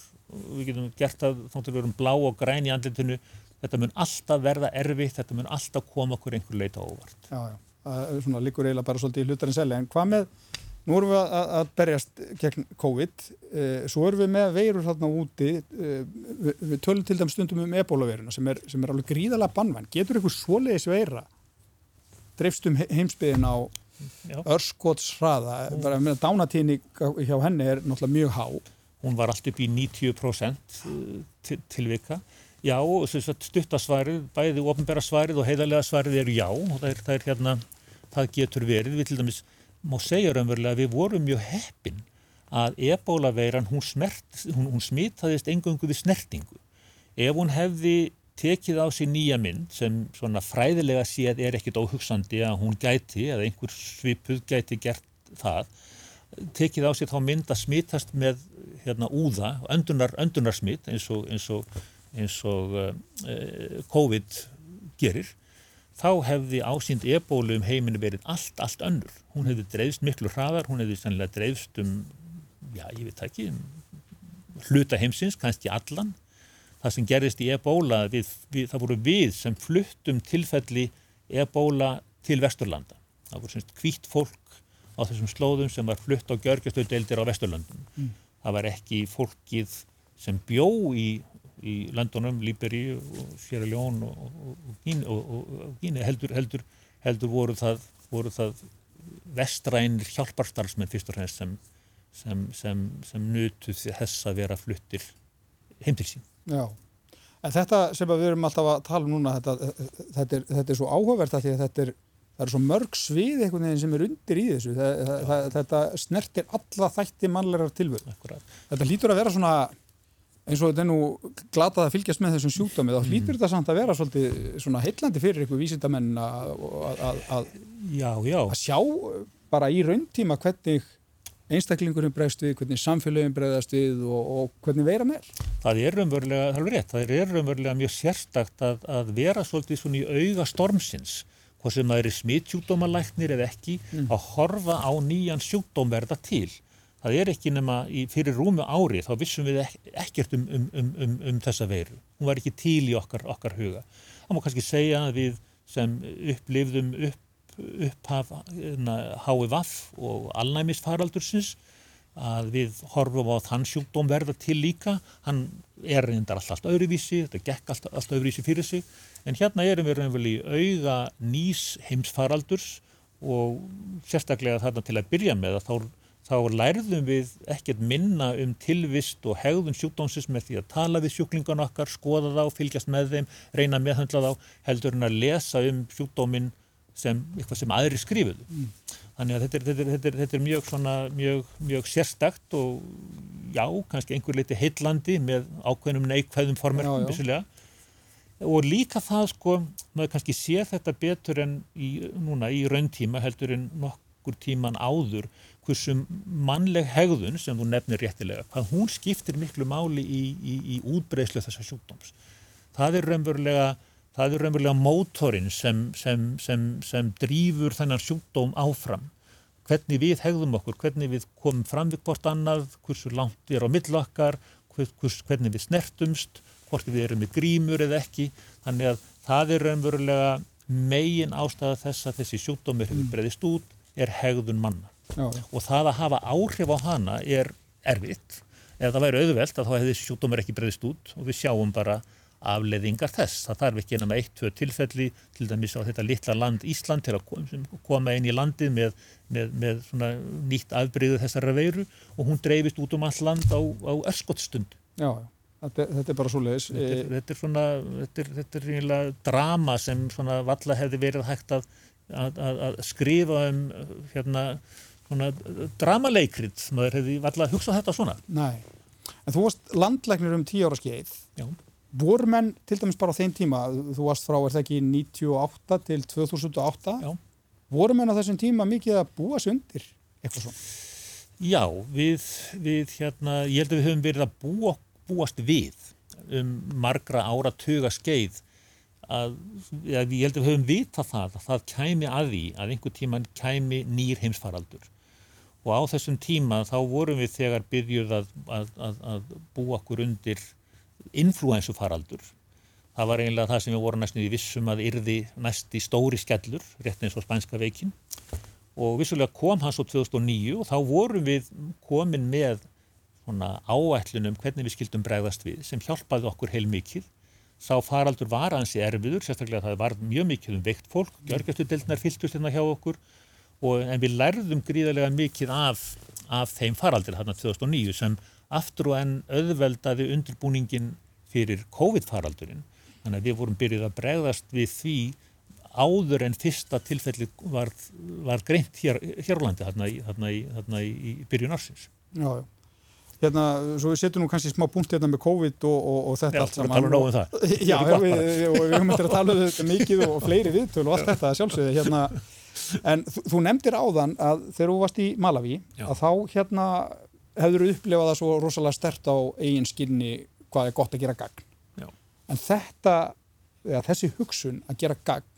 við getum gert það þóttur við erum blá og græn í andlitinu þetta mun alltaf verða erfitt, þetta mun alltaf koma okkur einhver leita óvart. Já, já, það er svona líkur eiginlega bara svolítið í hlutarinn selja, en hvað með nú erum við að, að berjast gegn COVID, eh, svo erum við með veirur þarna úti, eh, við, við tölum til dæm stundum um ebólaveiruna sem er, sem er alveg gríðalega bannvæn, getur ykkur svoleiðis veira dreifstum heimsbyðin á örskotsraða, bara með dánatíni hjá henni er náttúrulega mjög há. Hún var allt upp í 90% til, tilvika. Já, stuttasvarið, bæði ofnbæra svarið og heiðarlega svarið eru já og það er, það er hérna, það getur verið. Við til dæmis má segja raunverulega að við vorum mjög heppin að ebólaveiran hún, hún, hún smitaðist engungu við snertingu. Ef hún hefði tekið á sig nýja mynd sem svona fræðilega séð er ekkit óhugsandi að hún gæti eða einhver svipuð gæti gert það tekið á sig þá mynd að smitast með hérna úða, öndunar, öndunarsmit eins og, eins og, eins og uh, COVID gerir þá hefði ásýnd ebólu um heiminu verið allt, allt önnur. Hún hefði dreifst miklu hraðar, hún hefði sannlega dreifst um, já, ég veit ekki, um hluta heimsins, kannski allan það sem gerðist í ebóla, við, við, það voru við sem fluttum tilfelli ebóla til Vesturlanda. Það voru semst hvitt fólk á þessum slóðum sem var flutt á gjörgjastöðdeildir á Vesturlandum. Mm. Það var ekki fólkið sem bjó í, í landunum, Líberi og Sierra Leone og Gíni, heldur, heldur, heldur voru það, voru það vestrænir hjálparstarfsmenn fyrst og fremst sem, sem, sem, sem nutuð þess að vera fluttir heim til sín. Já, en þetta sem við erum alltaf að tala um núna, þetta, þetta, er, þetta er svo áhugavert að því að þetta er, er svo mörg svið einhvern veginn sem er undir í þessu. Það, þetta snertir alla þætti mannlegar tilvöld. Þetta hlýtur að vera svona, eins og þetta er nú glatað að fylgjast með þessum sjúkdómi, þá hlýtur mm. þetta samt að vera svolítið svona heillandi fyrir ykkur vísindamenn að, sjá bara í rauntíma hvernig einstaklingurinn bregst við, hvernig samfélagin bregðast við og, og hvernig veira með. Það er raunverulega, það er rétt, það er raunverulega mjög sérstakt að, að vera svolítið svona í auga stormsins, hvað sem það eru smittsjúkdómalæknir eða ekki, mm. að horfa á nýjan sjúkdómverða til. Það er ekki nema í, fyrir rúmu ári, þá vissum við ekkert um, um, um, um, um þessa veiru. Hún var ekki til í okkar, okkar huga. Það má kannski segja að við sem upplifðum upp upphaf HVF og alnæmisfaraldursins að við horfum á þann sjúkdóm verða til líka, hann er reyndar alltaf allt öðruvísi, þetta gekk alltaf, alltaf öðruvísi fyrir sig, en hérna erum við raunvel í auga nýs heimsfaraldurs og sérstaklega þarna til að byrja með að þá, þá lærðum við ekkert minna um tilvist og hegðun sjúkdómsins með því að tala við sjúklingan okkar, skoða þá, fylgjast með þeim, reyna meðhandla þá, heldur en að lesa um sjúkdóminn sem eitthvað sem aðri skrifuðu. Mm. Þannig að þetta er, þetta, er, þetta, er, þetta er mjög, svona, mjög, mjög sérstakt og já, kannski einhver liti heillandi með ákveðnum neikvæðum formerkum vissulega. Og líka það sko, maður kannski sé þetta betur en í, núna í rauntíma heldur en nokkur tíman áður hversum mannleg hegðun sem þú nefnir réttilega, hvað hún skiptir miklu máli í, í, í útbreyslu þessar sjúkdóms. Það er raunverulega það er raunverulega mótorinn sem, sem, sem, sem drýfur þennan sjúkdóm áfram. Hvernig við hegðum okkur, hvernig við komum fram við hvort annað, hversu langt við erum á millakkar, hvers, hvernig við snertumst, hvort við erum með grímur eða ekki. Þannig að það er raunverulega megin ástæða þess að þessi sjúkdómir hefur breyðist út, er hegðun manna. Já. Og það að hafa áhrif á hana er erfitt. Ef það væri auðvelt að þá hefði þessi sjúkdómir ekki breyðist út og við sjáum bara afleðingar þess. Það þarf ekki ennum eitt, tvö tilfelli, til dæmis á þetta litla land Ísland til að koma inn í landið með, með, með nýtt afbreyðu þessara veiru og hún dreifist út um all land á, á örskottstund. Já, þetta, þetta er bara svo leiðis. Þetta, þetta er svona, þetta er, þetta er reynilega drama sem svona valla hefði verið hægt að, að, að skrifa um hérna svona dramaleikrið, maður hefði valla hugsað þetta svona. Nei, en þú varst landlegnir um tíu ára skeið. Já voru menn til dæmis bara á þeim tíma þú varst frá, er það ekki 98 til 2008 Já. voru menn á þessum tíma mikið að búa sig undir eitthvað svona? Já, við, við hérna, ég held að við höfum verið að búa, búast við um margra ára tuga skeið að, að ég held að við höfum vita það að það kæmi að því að einhver tíman kæmi nýr heimsfaraldur og á þessum tíma þá vorum við þegar byrjuð að, að, að, að búa okkur undir influensufaraldur. Það var eiginlega það sem við vorum næstu í vissum að yrði næst í stóri skellur, rétt eins og spænska veikin. Og vissulega kom hans á 2009 og þá vorum við komin með áætlunum hvernig við skildum bregðast við sem hjálpaði okkur heil mikið sá faraldur var hansi erfiður, sérstaklega það var mjög mikið um veikt fólk, gjörgjastudeldnar fylgtust hérna hjá okkur og, en við lærðum gríðarlega mikið af, af þeim faraldir þarna 2009 sem aftur og enn auðveldaði undirbúningin fyrir COVID-faraldurinn. Þannig að við vorum byrjuð að bregðast við því áður en fyrsta tilfelli var, var greint hér, hér á landi þarna í, þarna í, þarna í, í byrjun ársins. Já, já hérna, svo við setjum nú kannski smá punkt hérna með COVID og, og, og þetta allt saman. Já, við nógu um það. Já, við höfum eftir að tala um þetta mikið og fleiri viðtölu og allt þetta sjálfsögði hérna. En þú, nefndir áðan að þegar þú varst í Malawi, já. að þá hérna hefur þú upplefað það svo rosalega stert á eigin skinni hvað er gott að gera gagn. Já. En þetta, ja, þessi hugsun að gera gagn,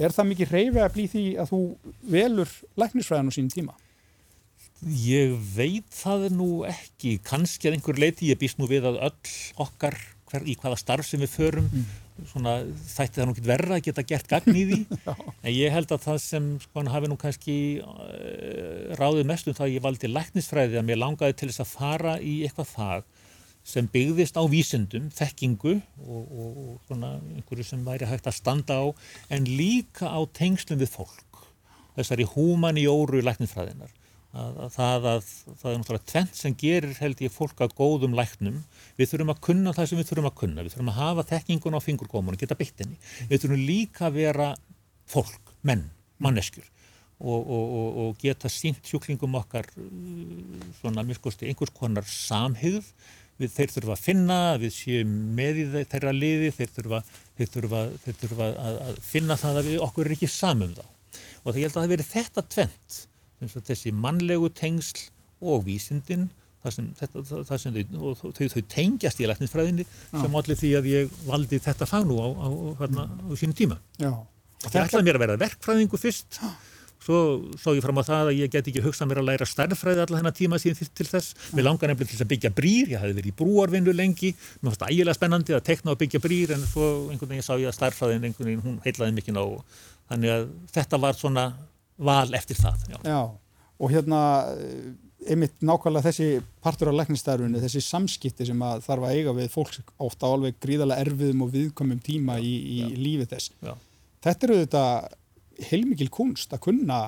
er það mikið reyfið að blí því að þú velur læknisfræðan á sínum tíma? Ég veit það nú ekki, kannski að einhver leiti, ég býst nú við að öll okkar hver, í hvaða starf sem við förum, mm. Svona, þætti það nú ekki verða að geta gert gagn í því, en ég held að það sem sko, hafi nú kannski uh, ráðið mest um það að ég valdi læknisfræði að mér langaði til þess að fara í eitthvað það sem byggðist á vísendum, þekkingu og, og, og svona einhverju sem væri hægt að standa á, en líka á tengslum við fólk, þessari húmanjóru læknisfræðinar að, að það að það er náttúrulega tvent sem gerir held ég fólk að góðum læknum. Við þurfum að kunna það sem við þurfum að kunna. Við þurfum að hafa tekningun á fingurgómunum geta byggt henni, við þurfum líka að vera fólk, menn, manneskjur og, og, og, og geta sínt hjúklingum okkar svona miskusti einhvers konar samhigð við þeir þurfa að finna, við séum með í þeirra liði, þeir þurfa að, að finna það að við okkur er ekki samum þá. Og það ég held að það veri þetta tvent þessi mannlegu tengsl og vísindin það sem, sem þau, þau, þau tengjast í læknisfræðinni sem allir því að ég valdi þetta fag nú á, á, hérna, á sínum tíma. Já. Það ætlaði mér að vera verkfræðingu fyrst, svo sá ég fram á það að ég get ekki hugsað mér að læra starffræði allar hennar tíma síðan til, þess. Við langar nefnilega til að byggja brýr, ég hafi verið í brúarvinnu lengi, mér fannst það ægilega spennandi að tekna og byggja brýr en svo einhvern veginn sá ég að starffræðin einhvern veginn, hún heitlaði mikið ná, þannig að þetta var svona val eftir það. Já, já og hérna einmitt nákvæmlega þessi partur á læknistærfunni, þessi samskipti sem að þarf að eiga við fólk ofta á alveg gríðarlega erfiðum og viðkomum tíma í, í lífið þess. Já. Þetta eru þetta heilmikil kunst að kunna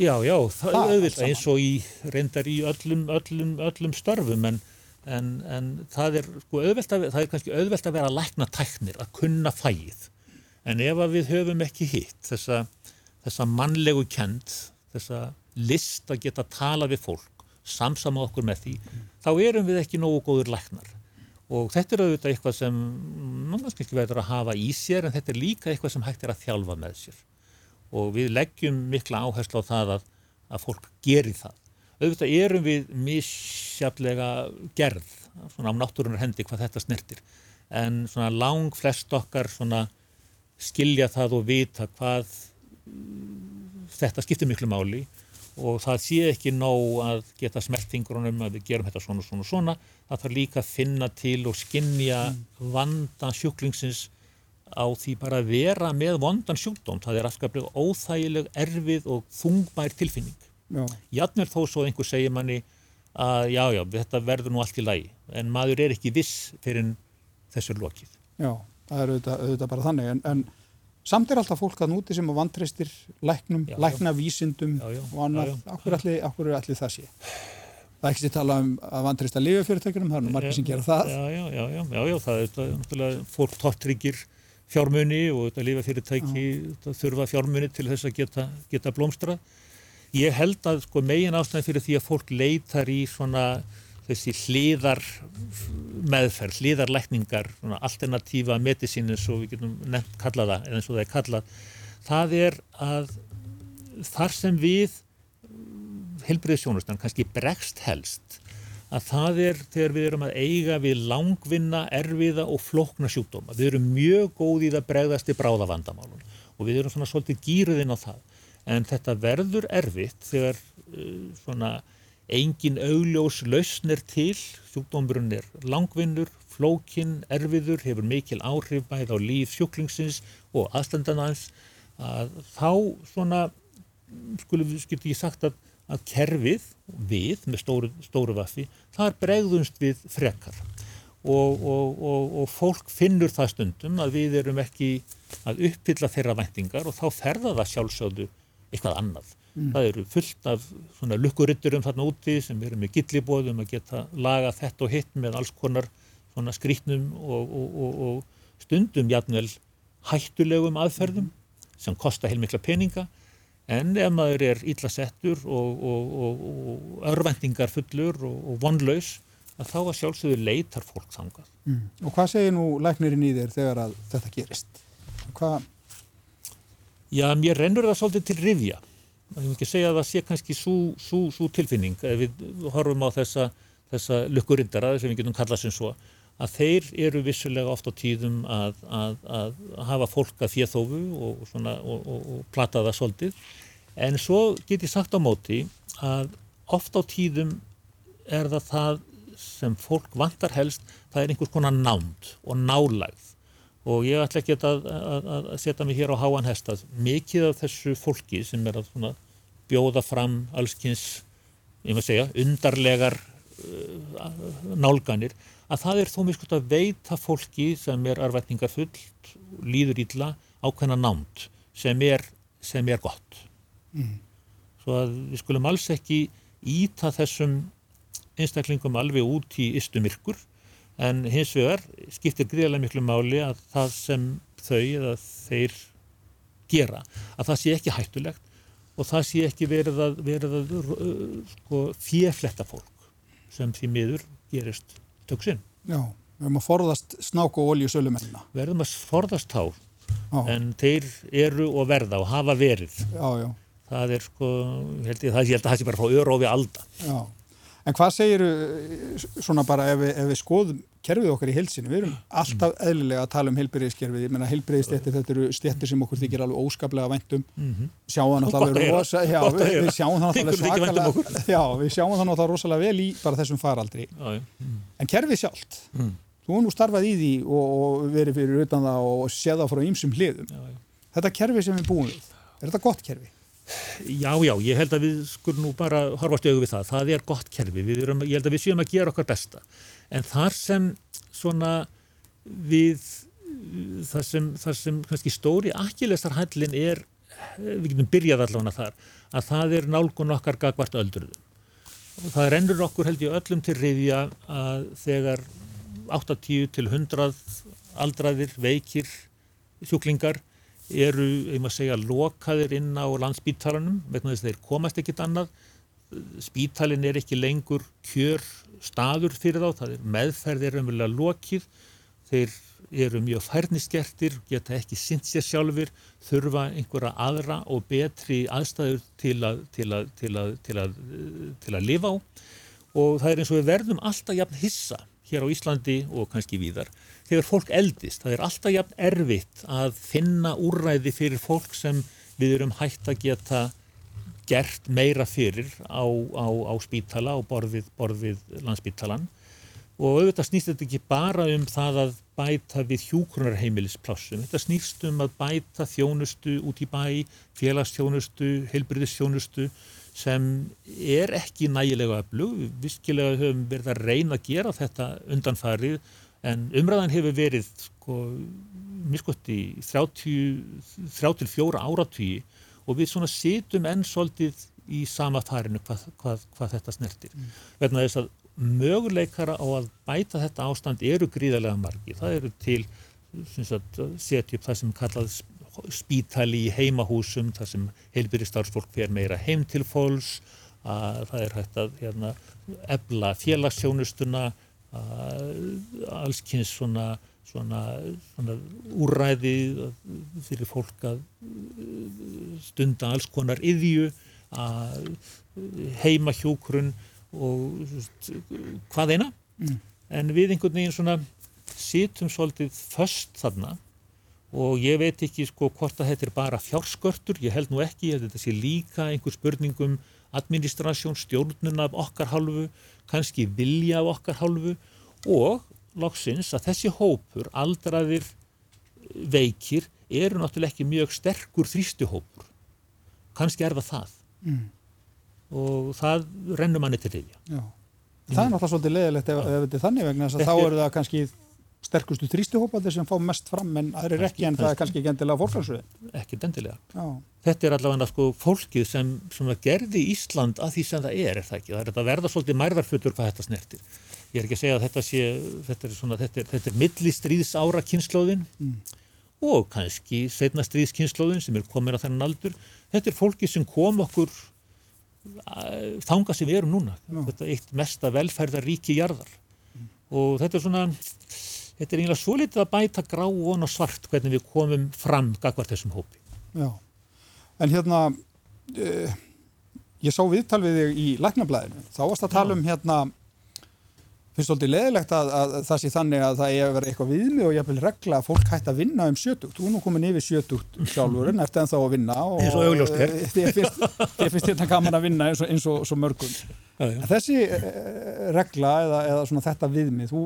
Já, já, það er auðvitað eins og í reyndar í öllum, öllum, öllum störfum en, en, en það er sko auðvelt að, það er kannski auðvelt að vera að lækna tæknir, að kunna fæið en ef við höfum ekki hitt þessa, þessa mannlegu kent, þessa list að geta tala við fólk, samsama okkur með því, mm. þá erum við ekki nógu góður læknar. Og þetta er auðvitað eitthvað sem náttúrulega ekki verður að hafa í sér en þetta er líka eitthvað sem hægt er að þjálfa með sér. Og við leggjum mikla áherslu á það að, að fólk geri það. Auðvitað erum við misjaflega gerð, svona á náttúrunar hendi hvað þetta snertir. En svona lang flest okkar svona skilja það og vita hvað þetta skiptir miklu máli og það sé ekki nóg að geta smeltingrunum að við gerum þetta svona svona svona það þarf líka að finna til og skinnja mm. vandan sjúklingsins á því bara að vera með vandan sjúkdóm, það er afskaplega óþægileg, erfið og þungbær tilfinning. Jafnvel þó svo einhver segir manni að já já, þetta verður nú allt í lagi en maður er ekki viss fyrir þessur lokið. Já, það er auðvitað, auðvitað bara þannig en, en samt er alltaf fólk að núti sem að vantreistir læknum, já, lækna vísindum já, já, og annað, okkur er allir, það sé? Það er ekki að tala um að vantreista lifefyrirtækjunum, það er nú margir sem gera það. Já, já, já, já, það er náttúrulega fólk topptryggir fjármunni og þetta lifefyrirtæki þurfa fjármunni til þess að geta, geta blómstra ég held að sko, megin ástæðan fyrir því að fólk leitar í svona þessi hliðar meðferð, hliðarlækningar, alternatífa medicínu og við getum nefnt kallaða eða eins og það er kallað, það er að þar sem við helbriðsjónustan kannski bregst helst að það er þegar við erum að eiga við langvinna, erfiða og flokna sjúkdóma. Við erum mjög góð í það bregðast í bráðavandamálun og við erum svona svolítið gýruðinn á það. En þetta verður erfitt þegar uh, svona engin augljós lausn er til, sjúkdómurinn er langvinnur, flókin, erfiður, hefur mikil áhrif bæð á líf sjúklingsins og aðstandanans, að þá svona, skulum við skilti ég sagt að, að kerfið við með stóru, stóru vaffi, þar bregðumst við frekar. Og, og, og, og fólk finnur það stundum að við erum ekki að uppfylla þeirra væntingar og þá ferða það sjálfsögðu eitthvað annað. Mm. Það eru fullt af svona lukkuritturum þarna úti sem eru með gillibóðum að geta laga þetta og hitt með alls konar svona skrítnum og stundum jafnvel hættulegum aðferðum sem kosta heilmikla peninga en ef maður er illa settur og örvendingar fullur og vonlaus að þá að sjálfsögðu leitar fólk þangað. Mm. Og hvað segir nú læknirinn í þér þegar að þetta gerist? Hvað? Já, mér rennur það svolítið til rivja. Það er ekki að segja að það sé kannski svo tilfinning ef við horfum á þessa, þessa lukkurindara sem við getum kallað sem svo að þeir eru vissulega oft á tíðum að, að, að hafa fólk að fjöþófu og, og, og, og plata það svolítið. En svo get ég sagt á móti að oft á tíðum er það það sem fólk vantar helst, það er einhvers konar nánd og nálægð og ég ætla ekki að, að, að setja mig hér á háan hestað. Mikið af þessu fólki sem er að bjóða fram allskynns, ég maður segja, undarlegar uh, nálganir, að það er þó mjög skot að veita fólki sem er arvætningar fullt, líður ítla, ákveðna nánd sem er, sem er gott. Mm. Svo að við skulum alls ekki íta þessum einstaklingum alveg út í ystumirkur en hins vegar skiptir gríðarlega miklu máli að það sem þau eða þeir gera að það sé ekki hættulegt og það sé ekki verið að, verið að uh, sko, fjefletta fólk sem því miður gerist töksinn. Já, við höfum að forðast snák og olju sölumennina. Höfum að forðast þá en þeir eru og verða og hafa verið. Já, já. Það er sko, held ég, það, ég held að það sé bara frá öru og við alda. Já. En hvað segir svona bara ef við, ef við skoðum kerfið okkar í heilsinu, við erum alltaf eðlilega að tala um heilbreyðiskerfið, ég menna heilbreyðistéttir þetta eru stéttir sem okkur þykir alveg óskaplega væntum, mhm. sjáum það náttúrulega rosa, já, við, við sjáum það náttúrulega svakalega, já, við sjáum það náttúrulega rosalega vel í bara þessum faraldri, mm. en kerfið sjálft, mm. þú er nú starfað í því og, og verið fyrir utan það og séð það frá ýmsum hliðum, þetta kerfið sem við búum við, er þetta gott kerfið? Já, já, ég held að við skulum nú bara horfast auðvitað við það. Það er gott kerfi. Erum, ég held að við séum að gera okkar besta. En þar sem svona við, þar sem, þar sem kannski stóri akkilestarhællin er, við getum byrjað allavega þar, að það er nálgun okkar gagvart öldruðum. Og það rennur okkur held ég öllum til riðja að þegar 80 til 100 aldraðir, veikir, sjúklingar eru, ég maður segja, lokaðir inn á landsbítalanum vegna þess að þeir komast ekkit annað. Spítalin er ekki lengur kjör staður fyrir þá, það er meðferð er umverulega lokið. Þeir eru mjög færniskertir geta ekki sint sér sjálfur þurfa einhverja aðra og betri aðstæður að til að, til að, til að, til að lifa á. Og það er eins og við verðum alltaf jafn hissa hér á Íslandi og kannski víðar þegar fólk eldist. Það er alltaf jafn erfitt að finna úrræði fyrir fólk sem við erum hægt að geta gert meira fyrir á, á, á spítala og borðið, borðið landsspítalan og auðvitað snýst þetta ekki bara um það að bæta við hjúkrunarheimilisplássum. Þetta snýst um að bæta þjónustu út í bæ, félagsþjónustu, heilbriðisþjónustu sem er ekki nægilega öflug. Viskilega höfum verið að reyna að gera þetta undanfarið en umræðan hefur verið sko, miskoti 34 áratvíi og við svona situm enn svolítið í sama farinu hvað, hvað, hvað þetta snertir. Mm. Verðan þess að möguleikara á að bæta þetta ástand eru gríðarlega margi. Það eru til setja upp það sem kallað spítali í heimahúsum, það sem heilbyrjastarfsfólk fer meira heim til fólks, að það er hægt að hérna, ebla félagsjónustuna, allskynns svona, svona, svona úræði fyrir fólk að stunda alls konar yðju, heima hjókrun og hvað eina. Mm. En við einhvern veginn svona situm svolítið först þarna og ég veit ekki sko hvort að þetta er bara fjárskörtur, ég held nú ekki, ég held að þetta sé líka einhver spurningum administrasjón, stjórnun af okkar hálfu, kannski vilja af okkar hálfu og loksins að þessi hópur, aldraðir veikir, eru náttúrulega ekki mjög sterkur þrýstuhópur. Kannski er það það. Mm. Og það rennur manni til riðja. Já. Það er náttúrulega svolítið leðilegt ef, ef þetta er þannig vegna þess að þá eru það kannski sterkustu þrýstuhópaðir sem fá mest fram en það er ekki en það er kannski ekki endilega fórfælsvið. Ekki endilega. Já. Þetta er allavega sko fólkið sem, sem gerði Ísland að því sem það er, er það ekki? Það er að verða svolítið mærðarflutur hvað þetta snertir. Ég er ekki að segja að þetta sé, þetta er svona, þetta er, þetta er millistriðsára kynnslóðin mm. og kannski setna stríðskynnslóðin sem er komin á þennan aldur. Þetta er fólkið sem kom okkur þanga sem við erum núna. Já. Þetta er eitt mesta velferðaríki jarðar mm. og þetta er svona þetta er eiginlega svo litið að bæta grá og svart hvernig við komum fram gagvart þessum hópi. Já, en hérna eh, ég sá viðtal við þig í læknablaðinu, þá varst að tala um hérna finnst þú alltaf leðilegt að, að það sé þannig að það er að vera eitthvað viðmið og ég vil regla að fólk hægt að vinna um sjötugt. Þú er nú komin yfir sjötugt sjálfur en eftir en þá að vinna og eins og augljóskert ég finnst, þetta gaman að vinna eins og, eins og, mörgum. Já, já. þessi eh, regla eða, eða þetta viðmið þú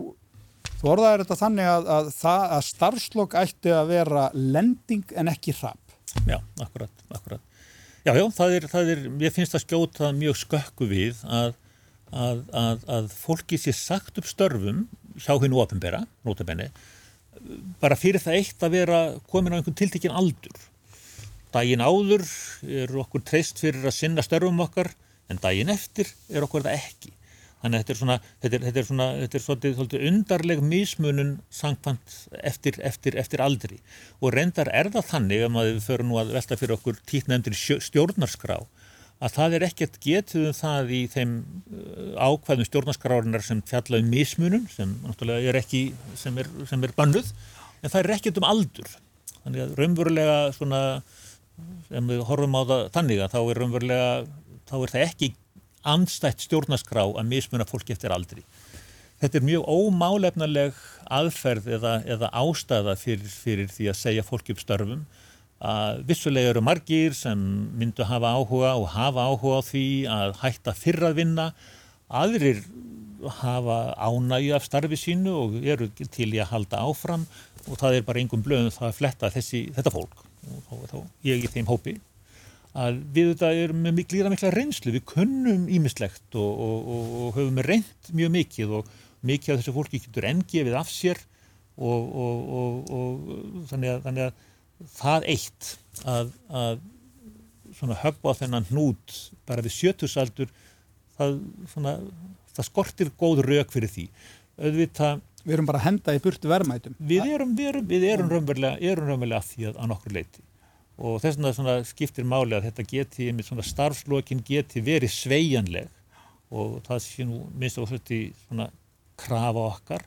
Þú orðaður þetta þannig að, að, að starfslokk ætti að vera lending en ekki hrapp. Já, akkurat, akkurat. Já, já, það er, það er, ég finnst að skjóta mjög skökku við að, að fólki sé sagt upp störfum hjá hennu ofinbera, notabenni, bara fyrir það eitt að vera komin á einhvern tiltekinn aldur. Dægin áður er okkur treyst fyrir að sinna störfum okkar en dægin eftir er okkur það ekki. Þannig að þetta er svona, þetta er, þetta er svona, þetta er svolítið, svolítið undarleg mismunun sangkvæmt eftir, eftir, eftir aldri og reyndar er það þannig að maður fyrir nú að velta fyrir okkur títnefndir stjórnarskrá að það er ekkert getið um það í þeim uh, ákvæðum stjórnarskrárinar sem fjalla um mismunum sem náttúrulega er ekki, sem er, sem er bannuð en það er ekkert um aldur. Þannig að raunverulega svona, ef við horfum á það þannig að þá er raunverulega, þá er það ekki andstætt stjórnaskrá að mismuna fólki eftir aldri. Þetta er mjög ómálefnaleg aðferð eða, eða ástæða fyrir, fyrir því að segja fólki upp störfum. Að vissulega eru margir sem myndu hafa áhuga og hafa áhuga á því að hætta fyrra að vinna. Aðrir hafa ánægi af starfi sínu og eru til í að halda áfram og það er bara einhverjum blöðum það að fletta þessi, þetta fólk. Og þá, þá ég í þeim hópi að við þetta erum með mikla, mikla reynslu, við kunnum ímislegt og, og, og, og höfum reynd mjög mikið og mikið af þessu fólki getur engefið af sér og þannig að, þannig að það eitt að, að svona höfða þennan hnút bara við sjötusaldur það, svona, það skortir góð rauk fyrir því. Auðvitað Við erum bara að henda í burtu verðmætum. Við erum, við erum, við erum raunverulega, erum raunverulega að því að, að nokkur leiti og þess vegna skiptir máli að þetta geti, starfslokin geti verið sveianleg og það sé nú minnst og þetta í svona krafa okkar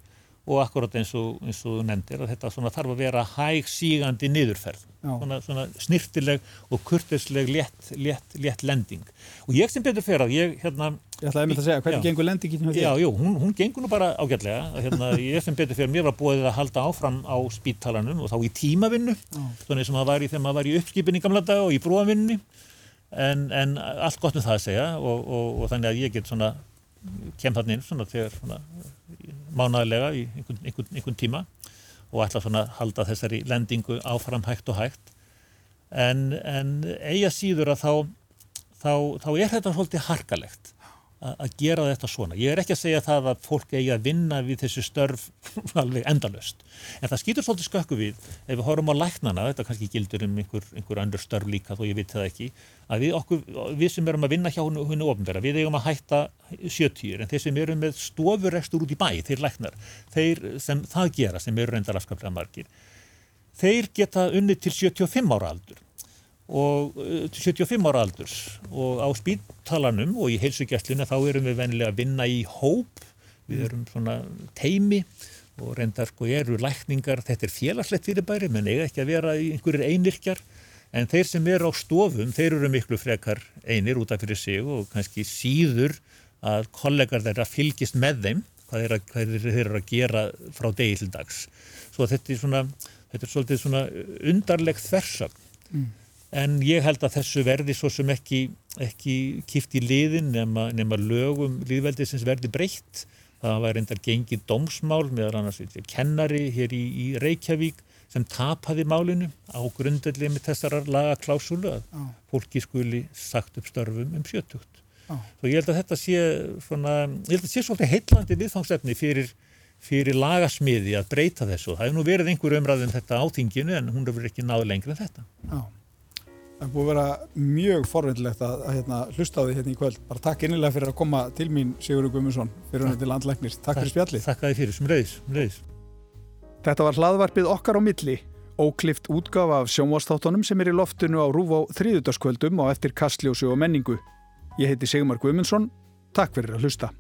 og akkurat eins og, eins og nefndir að þetta þarf að vera hæg sígandi niðurferð, svona, svona snirtileg og kurtisleg létt, létt, létt lending. Og ég sem betur fer að ég hérna Ég ætlaði að mynda að segja, hvernig gengur lendingin hjá því? Já, jú, hún, hún gengur nú bara ágætlega. Hérna, ég sem betur fer, mér var búið að halda áfram á spítalanum og þá í tímavinnu svona eins og maður var í þegar maður var í uppskipin í gamla dag og í brúavinni en, en allt gott um það að segja og, og, og þannig að ég get svona kem þarna inn svona þegar svona mánæðilega í einhvern, einhvern, einhvern tíma og ætla svona að halda þessari lendingu áfram hægt og hægt. En, en eiga síður að þá, þá, þá er þetta svolítið harkalegt að gera þetta svona. Ég er ekki að segja það að fólk eigi að vinna við þessu störf alveg endalöst. En það skýtur svolítið skökku við, ef við horfum á læknana, þetta kannski gildur um einhver, einhver andur störf líka þó ég veit það ekki, að við, okkur, við sem erum að vinna hjá hennu, hennu ofnverða, við eigum að hætta sjötýr, en þeir sem eru með stofurekstur út í bæ, þeir læknar, þeir sem það gera, sem eru reyndar afskaplega margir, þeir geta unni til 75 ára aldur og 75 eh, ára aldurs. Og á spítalanum og í heilsugjastluna þá erum við venilega að vinna í hóp, við erum svona teimi og reyndar sko eru lækningar, þetta er félagslegt fyrirbæri menn eiga ekki að vera einhverjir einirkjar en þeir sem eru á stofum þeir eru miklu frekar einir út af fyrir sig og kannski síður að kollegar þeirra fylgist með þeim hvað þeir, hvað þeir eru að gera frá degi til dags. Svo þetta er svona þetta er svolítið svona undarleg þversögn. Mm en ég held að þessu verði svo sem ekki, ekki kift í liðin nema, nema lögum líðveldisins verði breytt. Það var reyndar gengið dómsmál meðal annars kennari hér í, í Reykjavík sem tapaði málinu á grundelli með þessar laga klásulu að ah. fólki skuli sagt upp störfum um sjötugt. Ah. Og ég held að þetta sé svona, ég held að þetta sé svolítið heitlandi viðfangsefni fyrir, fyrir lagasmiði að breyta þessu. Það hefur nú verið einhver umræðum þetta átinginu en hún hefur ekki náðu lengri en þetta. Ah. Það er búið að vera mjög forvindilegt að, að hérna, hlusta á því hérna í kvöld. Bara takk innilega fyrir að koma til mín Sigurður Guðmundsson fyrir hann til landleiknir. Takk, takk fyrir spjalli. Takk að þið fyrir, sem reyðis, sem reyðis. Þetta var hlaðvarpið okkar á milli, óklift útgafa af sjónvastáttunum sem er í loftinu á rúf á þrýðutaskvöldum og eftir kastljósu og menningu. Ég heiti Sigmar Guðmundsson, takk fyrir að hlusta.